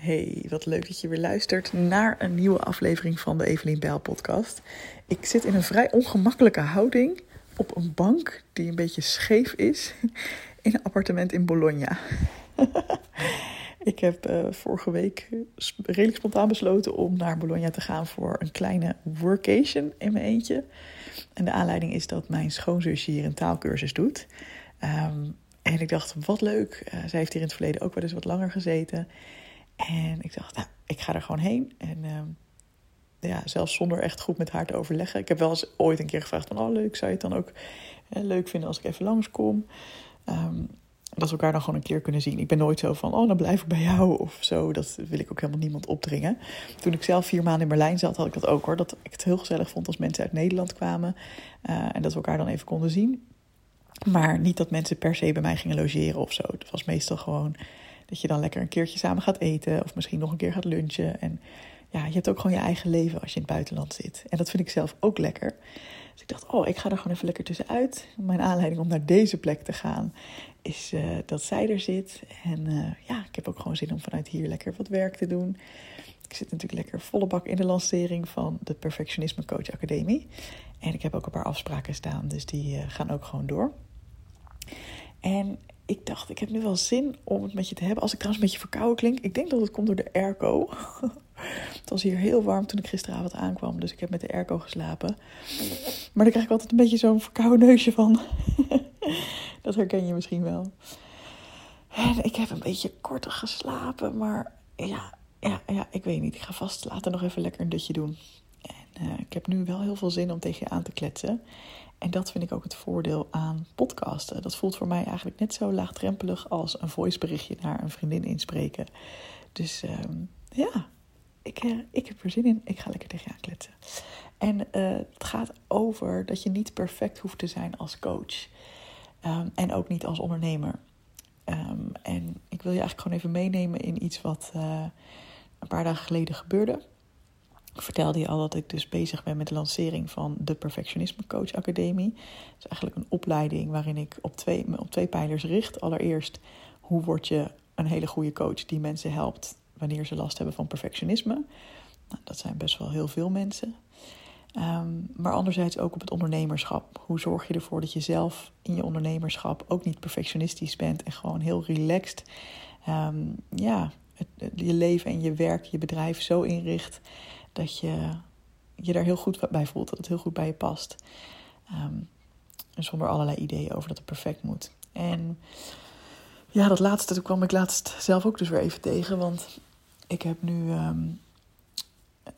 Hey, wat leuk dat je weer luistert naar een nieuwe aflevering van de Evelien Bijl podcast. Ik zit in een vrij ongemakkelijke houding op een bank die een beetje scheef is in een appartement in Bologna. ik heb uh, vorige week redelijk spontaan besloten om naar Bologna te gaan voor een kleine workation in mijn eentje. En de aanleiding is dat mijn schoonzusje hier een taalkursus doet. Um, en ik dacht, wat leuk. Uh, zij heeft hier in het verleden ook wel eens wat langer gezeten. En ik dacht, nou, ik ga er gewoon heen. En uh, ja, zelfs zonder echt goed met haar te overleggen. Ik heb wel eens ooit een keer gevraagd van, oh leuk, zou je het dan ook uh, leuk vinden als ik even langskom? Um, dat we elkaar dan gewoon een keer kunnen zien. Ik ben nooit zo van, oh, dan blijf ik bij jou of zo. Dat wil ik ook helemaal niemand opdringen. Toen ik zelf vier maanden in Berlijn zat, had ik dat ook hoor. Dat ik het heel gezellig vond als mensen uit Nederland kwamen. Uh, en dat we elkaar dan even konden zien. Maar niet dat mensen per se bij mij gingen logeren of zo. Het was meestal gewoon dat je dan lekker een keertje samen gaat eten. Of misschien nog een keer gaat lunchen. En ja, je hebt ook gewoon je eigen leven als je in het buitenland zit. En dat vind ik zelf ook lekker. Dus ik dacht, oh, ik ga er gewoon even lekker tussenuit. Mijn aanleiding om naar deze plek te gaan is uh, dat zij er zit. En uh, ja, ik heb ook gewoon zin om vanuit hier lekker wat werk te doen. Ik zit natuurlijk lekker volle bak in de lancering van de Perfectionisme Coach Academie. En ik heb ook een paar afspraken staan, dus die uh, gaan ook gewoon door. En ik dacht, ik heb nu wel zin om het met je te hebben. Als ik trouwens een beetje verkouden klink, ik denk dat het komt door de airco. het was hier heel warm toen ik gisteravond aankwam, dus ik heb met de airco geslapen. Maar dan krijg ik altijd een beetje zo'n verkouden neusje van. dat herken je misschien wel. En ik heb een beetje korter geslapen, maar ja, ja, ja, ik weet niet. Ik ga vast later nog even lekker een dutje doen. En uh, ik heb nu wel heel veel zin om tegen je aan te kletsen. En dat vind ik ook het voordeel aan podcasten. Dat voelt voor mij eigenlijk net zo laagdrempelig als een voiceberichtje naar een vriendin inspreken. Dus um, ja, ik, uh, ik heb er zin in. Ik ga lekker tegen je aankletsen. En uh, het gaat over dat je niet perfect hoeft te zijn als coach. Um, en ook niet als ondernemer. Um, en ik wil je eigenlijk gewoon even meenemen in iets wat uh, een paar dagen geleden gebeurde. Vertelde je al dat ik dus bezig ben met de lancering van de Perfectionisme Coach Academie. Het is eigenlijk een opleiding waarin ik op twee, op twee pijlers richt. Allereerst, hoe word je een hele goede coach die mensen helpt wanneer ze last hebben van perfectionisme? Nou, dat zijn best wel heel veel mensen. Um, maar anderzijds ook op het ondernemerschap. Hoe zorg je ervoor dat je zelf in je ondernemerschap ook niet perfectionistisch bent en gewoon heel relaxed um, ja, het, je leven en je werk, je bedrijf zo inricht dat je je daar heel goed bij voelt, dat het heel goed bij je past. Um, zonder allerlei ideeën over dat het perfect moet. En ja, dat laatste dat kwam ik laatst zelf ook dus weer even tegen. Want ik heb nu um,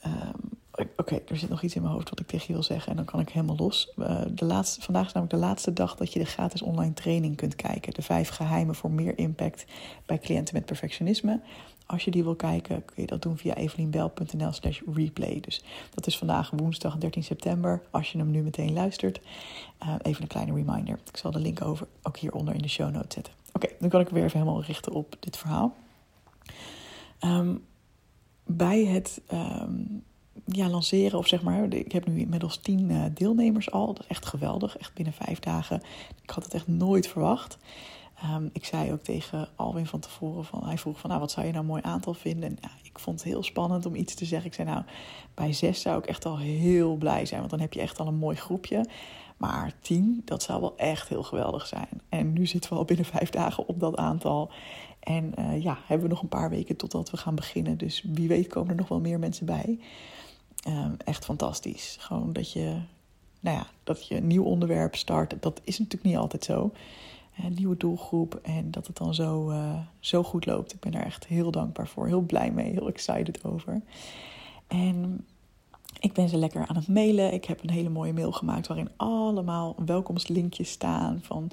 um, Oké, er zit nog iets in mijn hoofd wat ik tegen je wil zeggen en dan kan ik helemaal los. Uh, de laatste, vandaag is namelijk de laatste dag dat je de gratis online training kunt kijken. De vijf geheimen voor meer impact bij cliënten met perfectionisme. Als je die wil kijken, kun je dat doen via evelienbel.nl slash replay. Dus dat is vandaag woensdag 13 september, als je hem nu meteen luistert. Uh, even een kleine reminder. Ik zal de link over ook hieronder in de show notes zetten. Oké, dan kan ik weer even helemaal richten op dit verhaal. Um, bij het... Um, ja, lanceren. Of zeg maar, ik heb nu inmiddels tien uh, deelnemers al. Dat is echt geweldig. Echt binnen vijf dagen. Ik had het echt nooit verwacht. Um, ik zei ook tegen Alwin van tevoren van, hij vroeg van, nou, wat zou je nou een mooi aantal vinden? En ja, ik vond het heel spannend om iets te zeggen. Ik zei, nou, bij zes zou ik echt al heel blij zijn, want dan heb je echt al een mooi groepje. Maar tien, dat zou wel echt heel geweldig zijn. En nu zitten we al binnen vijf dagen op dat aantal. En uh, ja, hebben we nog een paar weken totdat we gaan beginnen. Dus wie weet komen er nog wel meer mensen bij. Um, echt fantastisch. Gewoon dat je, nou ja, dat je een nieuw onderwerp start. Dat is natuurlijk niet altijd zo. Nieuwe doelgroep en dat het dan zo, uh, zo goed loopt. Ik ben daar echt heel dankbaar voor. Heel blij mee, heel excited over. En ik ben ze lekker aan het mailen. Ik heb een hele mooie mail gemaakt waarin allemaal welkomstlinkjes staan van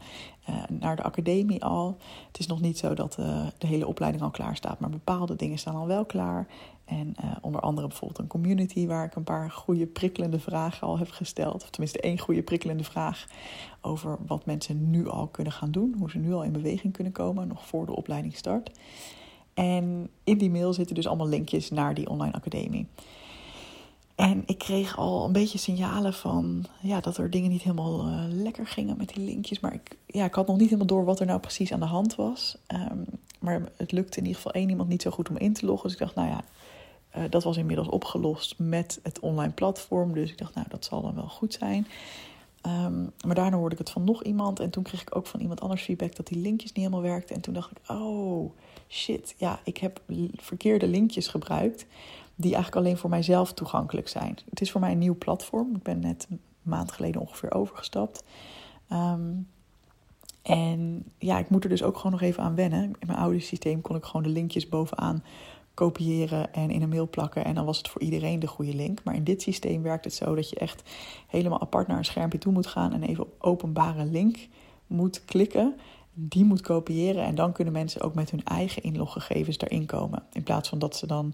uh, naar de academie al. Het is nog niet zo dat uh, de hele opleiding al klaar staat, maar bepaalde dingen staan al wel klaar. En uh, onder andere bijvoorbeeld een community waar ik een paar goede prikkelende vragen al heb gesteld. Of tenminste één goede prikkelende vraag over wat mensen nu al kunnen gaan doen. Hoe ze nu al in beweging kunnen komen, nog voor de opleiding start. En in die mail zitten dus allemaal linkjes naar die online academie. En ik kreeg al een beetje signalen van ja, dat er dingen niet helemaal uh, lekker gingen met die linkjes. Maar ik, ja, ik had nog niet helemaal door wat er nou precies aan de hand was. Um, maar het lukte in ieder geval één iemand niet zo goed om in te loggen. Dus ik dacht, nou ja, uh, dat was inmiddels opgelost met het online platform. Dus ik dacht, nou, dat zal dan wel goed zijn. Um, maar daarna hoorde ik het van nog iemand. En toen kreeg ik ook van iemand anders feedback dat die linkjes niet helemaal werkten. En toen dacht ik, oh shit, ja, ik heb verkeerde linkjes gebruikt die eigenlijk alleen voor mijzelf toegankelijk zijn. Het is voor mij een nieuw platform. Ik ben net een maand geleden ongeveer overgestapt. Um, en ja, ik moet er dus ook gewoon nog even aan wennen. In mijn oude systeem kon ik gewoon de linkjes bovenaan kopiëren en in een mail plakken. En dan was het voor iedereen de goede link. Maar in dit systeem werkt het zo dat je echt helemaal apart naar een schermpje toe moet gaan en even op openbare link moet klikken die moet kopiëren. En dan kunnen mensen ook met hun eigen inloggegevens erin komen. In plaats van dat ze dan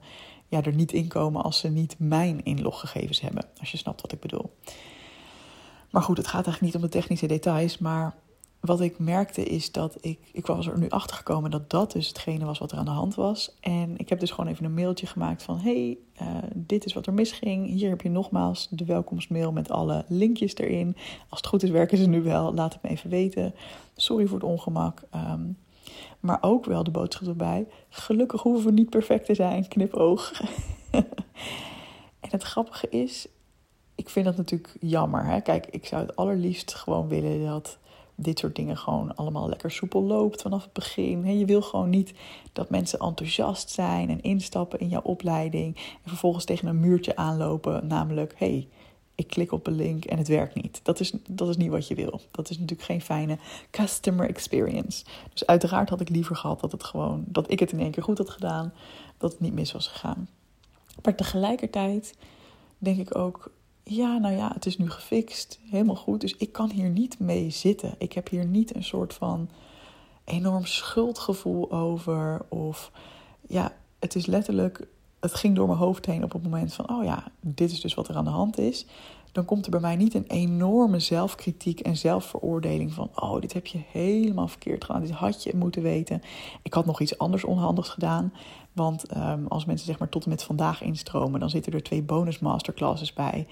ja, er niet in komen als ze niet mijn inloggegevens hebben. Als je snapt wat ik bedoel. Maar goed, het gaat eigenlijk niet om de technische details. Maar wat ik merkte is dat ik, ik was er nu achter gekomen dat dat dus hetgene was wat er aan de hand was. En ik heb dus gewoon even een mailtje gemaakt van: hey, uh, dit is wat er misging. Hier heb je nogmaals de welkomstmail met alle linkjes erin. Als het goed is, werken ze nu wel. Laat het me even weten. Sorry voor het ongemak. Um, maar ook wel de boodschap erbij: gelukkig hoeven we niet perfect te zijn. Knipoog. en het grappige is, ik vind dat natuurlijk jammer. Hè? Kijk, ik zou het allerliefst gewoon willen dat dit soort dingen gewoon allemaal lekker soepel loopt vanaf het begin. Je wil gewoon niet dat mensen enthousiast zijn en instappen in jouw opleiding en vervolgens tegen een muurtje aanlopen, namelijk hey, ik klik op een link en het werkt niet. Dat is, dat is niet wat je wil. Dat is natuurlijk geen fijne customer experience. Dus uiteraard had ik liever gehad dat, het gewoon, dat ik het in één keer goed had gedaan, dat het niet mis was gegaan. Maar tegelijkertijd denk ik ook, ja, nou ja, het is nu gefixt, helemaal goed. Dus ik kan hier niet mee zitten. Ik heb hier niet een soort van enorm schuldgevoel over. Of ja, het is letterlijk, het ging door mijn hoofd heen op het moment van, oh ja, dit is dus wat er aan de hand is. Dan komt er bij mij niet een enorme zelfkritiek en zelfveroordeling van, oh, dit heb je helemaal verkeerd gedaan. Dit had je moeten weten. Ik had nog iets anders onhandigs gedaan. Want um, als mensen zeg maar tot en met vandaag instromen, dan zitten er twee bonus masterclasses bij.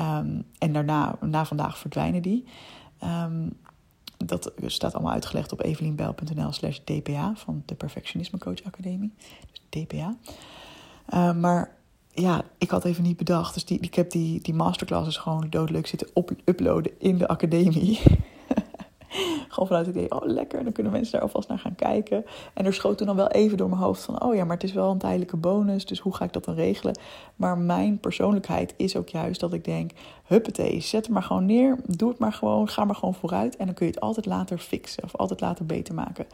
Um, en daarna, na vandaag verdwijnen die. Um, dat staat allemaal uitgelegd op evelienbijl.nl slash dpa van de Perfectionisme Coach Academie. Dus dpa. Maar ja, ik had even niet bedacht. Dus die, ik heb die, die masterclasses gewoon doodleuk zitten uploaden in de academie. Gewoon vanuit het idee, oh lekker, dan kunnen mensen daar alvast naar gaan kijken. En er schoot toen dan wel even door mijn hoofd van, oh ja, maar het is wel een tijdelijke bonus, dus hoe ga ik dat dan regelen? Maar mijn persoonlijkheid is ook juist dat ik denk, huppatee, zet het maar gewoon neer, doe het maar gewoon, ga maar gewoon vooruit. En dan kun je het altijd later fixen of altijd later beter maken.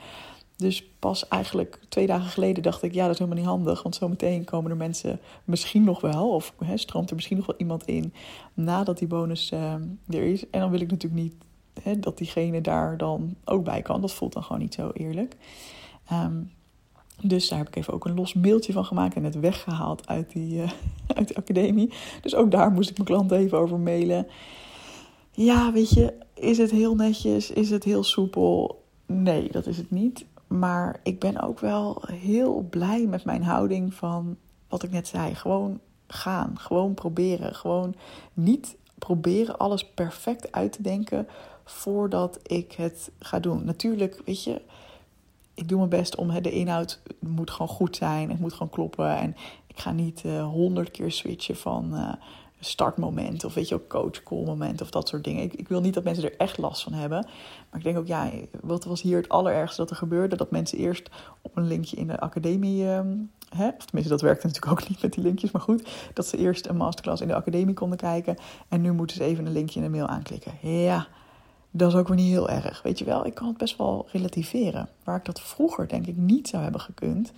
Dus pas eigenlijk twee dagen geleden dacht ik, ja, dat is helemaal niet handig. Want zometeen komen er mensen misschien nog wel, of hè, stroomt er misschien nog wel iemand in nadat die bonus uh, er is. En dan wil ik natuurlijk niet dat diegene daar dan ook bij kan. Dat voelt dan gewoon niet zo eerlijk. Um, dus daar heb ik even ook een los mailtje van gemaakt en het weggehaald uit die, uh, uit de academie. Dus ook daar moest ik mijn klant even over mailen. Ja, weet je, is het heel netjes? Is het heel soepel? Nee, dat is het niet. Maar ik ben ook wel heel blij met mijn houding van wat ik net zei. Gewoon gaan, gewoon proberen. Gewoon niet proberen alles perfect uit te denken voordat ik het ga doen. Natuurlijk, weet je, ik doe mijn best om de inhoud moet gewoon goed zijn. Het moet gewoon kloppen. En ik ga niet eh, honderd keer switchen van uh, startmoment of weet je ook coach call moment of dat soort dingen. Ik, ik, wil niet dat mensen er echt last van hebben. Maar ik denk ook, ja, wat was hier het allerergste dat er gebeurde? Dat mensen eerst op een linkje in de academie. Hè, of tenminste, dat werkte natuurlijk ook niet met die linkjes, maar goed. Dat ze eerst een masterclass in de academie konden kijken. En nu moeten ze even een linkje in de mail aanklikken. Ja, dat is ook weer niet heel erg. Weet je wel, ik kan het best wel relativeren. Waar ik dat vroeger denk ik niet zou hebben gekund.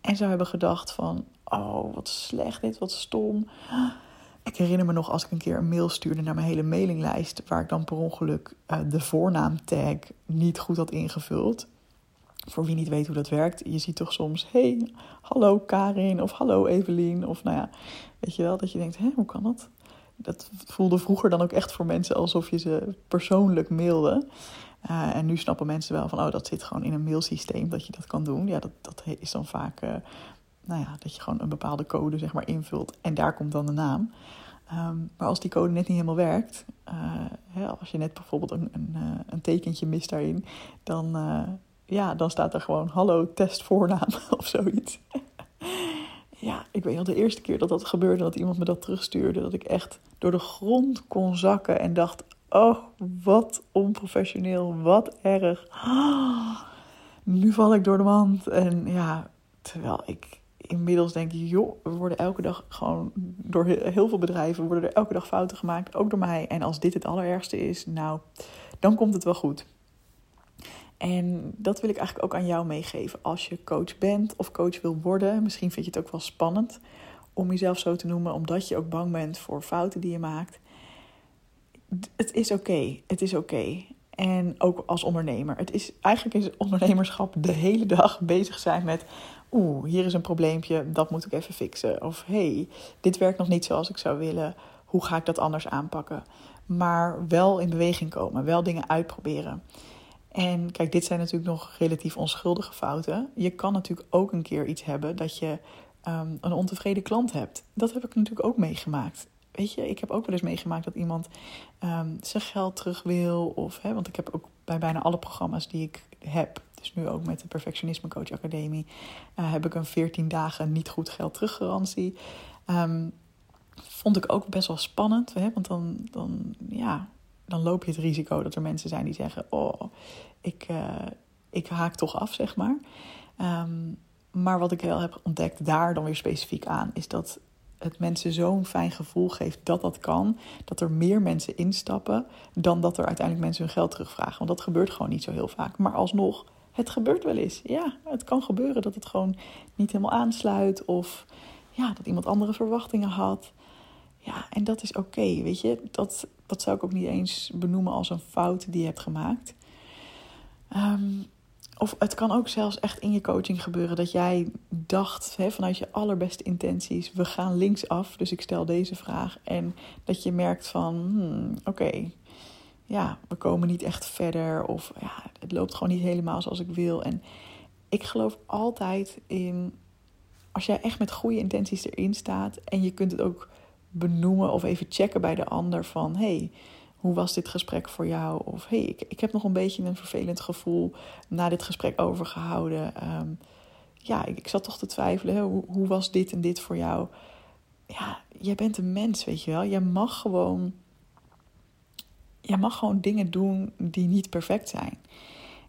En zou hebben gedacht van, oh wat slecht dit, wat stom. Ik herinner me nog als ik een keer een mail stuurde naar mijn hele mailinglijst, waar ik dan per ongeluk uh, de voornaamtag niet goed had ingevuld. Voor wie niet weet hoe dat werkt, je ziet toch soms, hey, hallo Karin of hallo Evelien. Of nou ja, weet je wel, dat je denkt, hé, hoe kan dat? dat voelde vroeger dan ook echt voor mensen alsof je ze persoonlijk mailde. Uh, en nu snappen mensen wel van, oh, dat zit gewoon in een mailsysteem dat je dat kan doen. Ja, dat, dat is dan vaak uh, nou ja, dat je gewoon een bepaalde code zeg maar invult en daar komt dan de naam. Ehm, maar als die code net niet helemaal werkt, hè, als je net bijvoorbeeld een, een, een, tekentje mist daarin, dan, ja, dan staat er gewoon hallo test voornaam of zoiets. ja, ik weet nog de eerste keer dat dat gebeurde, dat iemand me dat terugstuurde, dat ik echt door de grond kon zakken en dacht, oh, wat onprofessioneel, wat erg. nu val ik door de mand. En ja, terwijl ik inmiddels denk, joh, we worden elke dag gewoon door heel veel bedrijven worden er elke dag fouten gemaakt, ook door mij. En als dit het allerergste is, nou, dan komt het wel goed. En dat wil ik eigenlijk ook aan jou meegeven. Als je coach bent of coach wil worden, misschien vind je het ook wel spannend om jezelf zo te noemen, omdat je ook bang bent voor fouten die je maakt. Het is oké. Het is oké. En ook als ondernemer. Het is eigenlijk is ondernemerschap de hele dag bezig zijn met. Oeh, hier is een probleempje, dat moet ik even fixen. Of hey, dit werkt nog niet zoals ik zou willen. Hoe ga ik dat anders aanpakken? Maar wel in beweging komen, wel dingen uitproberen. En kijk, dit zijn natuurlijk nog relatief onschuldige fouten. Je kan natuurlijk ook een keer iets hebben dat je um, een ontevreden klant hebt. Dat heb ik natuurlijk ook meegemaakt. Weet je, ik heb ook wel eens meegemaakt dat iemand um, zijn geld terug wil. Of, hè, want ik heb ook bij bijna alle programma's die ik heb, dus nu ook met de Perfectionisme Coach Academie, uh, heb ik een 14 dagen niet goed geld teruggarantie. Um, vond ik ook best wel spannend, hè, want dan, dan, ja, dan loop je het risico dat er mensen zijn die zeggen: Oh, ik, uh, ik haak toch af, zeg maar. Um, maar wat ik wel heb ontdekt daar dan weer specifiek aan, is dat het mensen zo'n fijn gevoel geeft dat dat kan. Dat er meer mensen instappen dan dat er uiteindelijk mensen hun geld terugvragen. Want dat gebeurt gewoon niet zo heel vaak. Maar alsnog, het gebeurt wel eens. Ja, het kan gebeuren dat het gewoon niet helemaal aansluit. Of ja, dat iemand andere verwachtingen had. Ja, en dat is oké, weet je. Dat, dat zou ik ook niet eens benoemen als een fout die je hebt gemaakt. Um, of het kan ook zelfs echt in je coaching gebeuren dat jij dacht vanuit je allerbeste intenties: we gaan linksaf, dus ik stel deze vraag. En dat je merkt van: hmm, oké, ja, we komen niet echt verder. Of ja, het loopt gewoon niet helemaal zoals ik wil. En ik geloof altijd in als jij echt met goede intenties erin staat en je kunt het ook benoemen of even checken bij de ander van: hey, hoe was dit gesprek voor jou? Of hey, ik, ik heb nog een beetje een vervelend gevoel na dit gesprek overgehouden. Ehm, ja, ik, ik zat toch te twijfelen. Hoe, hoe was dit en dit voor jou? Ja, jij bent een mens, weet je wel. Jij mag gewoon. Jij mag gewoon dingen doen die niet perfect zijn.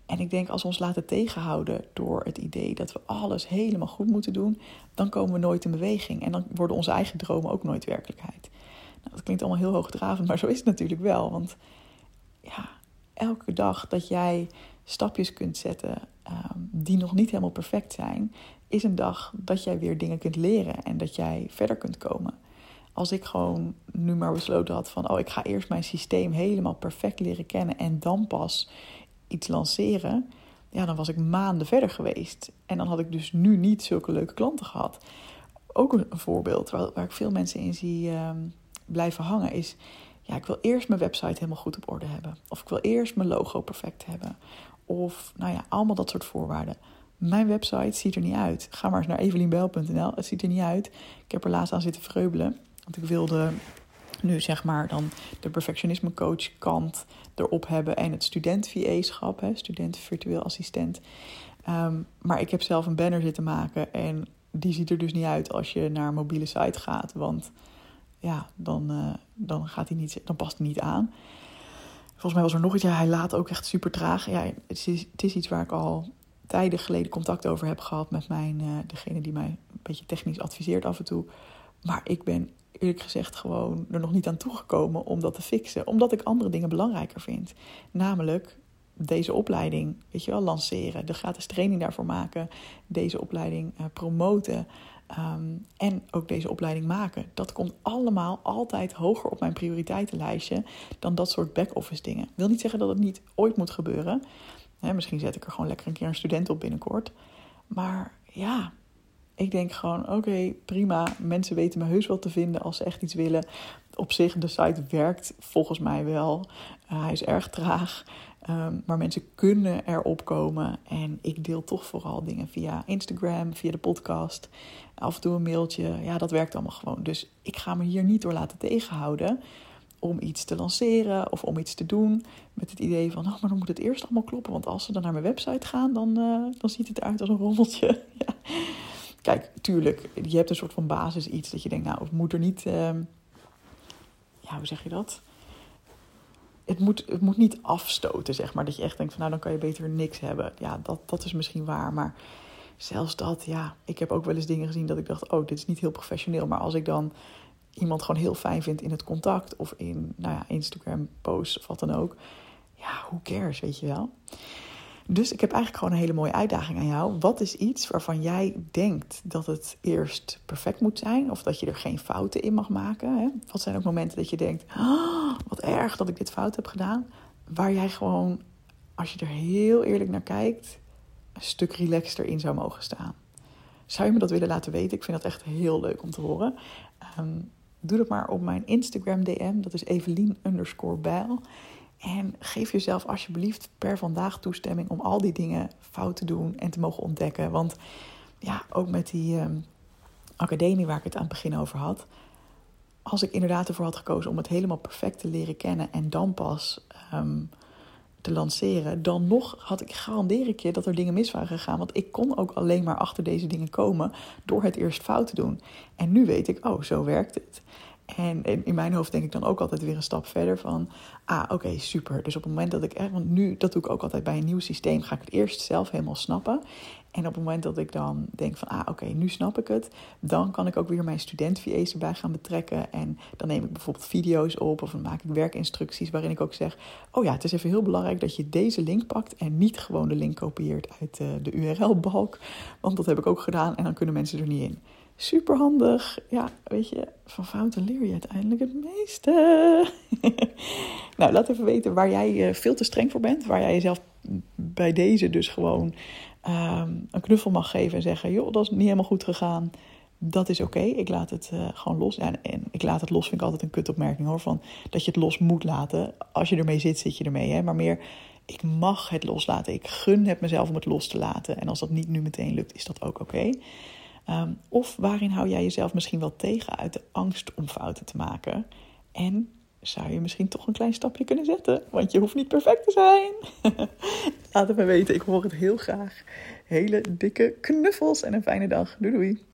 En ik denk als we ons laten tegenhouden door het idee dat we alles helemaal goed moeten doen, dan komen we nooit in beweging. En dan worden onze eigen dromen ook nooit werkelijkheid. Nou, dat klinkt allemaal heel hoogdravend, maar zo is het natuurlijk wel. Want ja, elke dag dat jij stapjes kunt zetten ehm, die nog niet helemaal perfect zijn, is een dag dat jij weer dingen kunt leren en dat jij verder kunt komen. Als ik gewoon nu maar besloten had van, oh, ik ga eerst mijn systeem helemaal perfect leren kennen en dan pas iets lanceren, ja, dan was ik maanden verder geweest. En dan had ik dus nu niet zulke leuke klanten gehad. Ook een, voorbeeld waar, waar ik veel mensen in zie ehm, blijven hangen is... Ja, ik wil eerst mijn website helemaal goed op orde hebben. Of ik wil eerst mijn logo perfect hebben. Of nou ja, allemaal dat soort voorwaarden. Mijn website ziet er niet uit. Ga maar eens naar evelienbel.nl. Het ziet er niet uit. Ik heb er laatst aan zitten vreubelen. Want ik wilde nu zeg maar dan de perfectionisme coach kant erop hebben. En het student VA-schap, student virtueel assistent. Ehm, maar ik heb zelf een banner zitten maken. En die ziet er dus niet uit als je naar een mobiele site gaat. Want ja, dan, uh, dan, gaat hij niet, dan past hij niet aan. Volgens mij was er nog iets. Ja, hij laat ook echt super traag. Ja, het is, het is iets waar ik al tijden geleden contact over heb gehad met mijn, uh, degene die mij een beetje technisch adviseert af en toe. Maar ik ben eerlijk gezegd gewoon er nog niet aan toegekomen om dat te fixen. Omdat ik andere dingen belangrijker vind. Namelijk deze opleiding, weet je wel, lanceren. De gratis training daarvoor maken. Deze opleiding uh, promoten. Ehm, en ook deze opleiding maken. Dat komt allemaal altijd hoger op mijn prioriteitenlijstje dan dat soort back-office dingen. Wil niet zeggen dat het niet ooit moet gebeuren. misschien zet ik er gewoon lekker een keer een student op binnenkort. Maar ja, ik denk gewoon: oké, prima. Mensen weten me heus wel te vinden als ze echt iets willen. Op zich, de site werkt volgens mij wel. Uh, hij is erg traag. Um, maar mensen kunnen erop komen. En ik deel toch vooral dingen via Instagram, via de podcast. Af en toe een mailtje. Ja, dat werkt allemaal gewoon. Dus ik ga me hier niet door laten tegenhouden om iets te lanceren of om iets te doen. Met het idee van, oh, maar dan moet het eerst allemaal kloppen. Want als ze dan naar mijn website gaan, dan, uh, dan ziet het eruit als een rommeltje. ja. Kijk, tuurlijk, je hebt een soort van basis iets dat je denkt, nou, het moet er niet... Uh, ja, hoe zeg je dat? Het moet, het moet niet afstoten, zeg maar. Dat je echt denkt van, nou, dan kan je beter niks hebben. Ja, dat, dat is misschien waar, maar zelfs dat, ja. Ik heb ook wel eens dingen gezien dat ik dacht, oh, dit is niet heel professioneel. Maar als ik dan iemand gewoon heel fijn vindt in het contact of in nou ja, Instagram posts of wat dan ook. Ja, who cares, weet je wel. Dus ik heb eigenlijk gewoon een hele mooie uitdaging aan jou. Wat is iets waarvan jij denkt dat het eerst perfect moet zijn of dat je er geen fouten in mag maken? Hè? Wat zijn ook momenten dat je denkt, oh, wat erg dat ik dit fout heb gedaan? Waar jij gewoon, als je er heel eerlijk naar kijkt, een stuk relaxter in zou mogen staan. Zou je me dat willen laten weten? Ik vind dat echt heel leuk om te horen. Um, doe dat maar op mijn Instagram DM. Dat is Evelien underscore bijl. En geef jezelf alsjeblieft per vandaag toestemming om al die dingen fout te doen en te mogen ontdekken. Want ja, ook met die ehm, academie waar ik het aan het begin over had. Als ik inderdaad ervoor had gekozen om het helemaal perfect te leren kennen en dan pas ehm, te lanceren, dan nog had ik garandeer ik je dat er dingen mis waren gegaan. Want ik kon ook alleen maar achter deze dingen komen door het eerst fout te doen. En nu weet ik, oh, zo werkt het. En in mijn hoofd denk ik dan ook altijd weer een stap verder van, ah, oké, super. Dus op het moment dat ik, want nu, dat doe ik ook altijd bij een nieuw systeem, ga ik het eerst zelf helemaal snappen. En op het moment dat ik dan denk van, ah oké, nu snap ik het, dan kan ik ook weer mijn student-VA's erbij gaan betrekken. En dan neem ik bijvoorbeeld video's op of dan maak ik werkinstructies waarin ik ook zeg, oh ja, het is even heel belangrijk dat je deze link pakt en niet gewoon de link kopieert uit uh, de URL-balk. Want dat heb ik ook gedaan en dan kunnen mensen er niet in. Super handig. Ja, weet je, van fouten leer je uiteindelijk het meeste. nou, laat even weten waar jij uh, veel te streng voor bent. Waar jij jezelf bij deze dus gewoon um, een knuffel mag geven en zeggen: joh, dat is niet helemaal goed gegaan. Dat is oké. Ik laat het uh, gewoon los. Ja, en ik laat het los vind ik altijd een kutopmerking hoor. Van dat je het los moet laten. Als je ermee zit, zit je ermee. Hè? Maar meer, ik mag het loslaten. Ik gun het mezelf om het los te laten. En als dat niet nu meteen lukt, is dat ook oké. Um, of waarin hou jij jezelf misschien wel tegen uit de angst om fouten te maken? En zou je misschien toch een klein stapje kunnen zetten. Want je hoeft niet perfect te zijn. Laat het me weten, ik hoor het heel graag. Hele dikke knuffels en een fijne dag. Doei doei.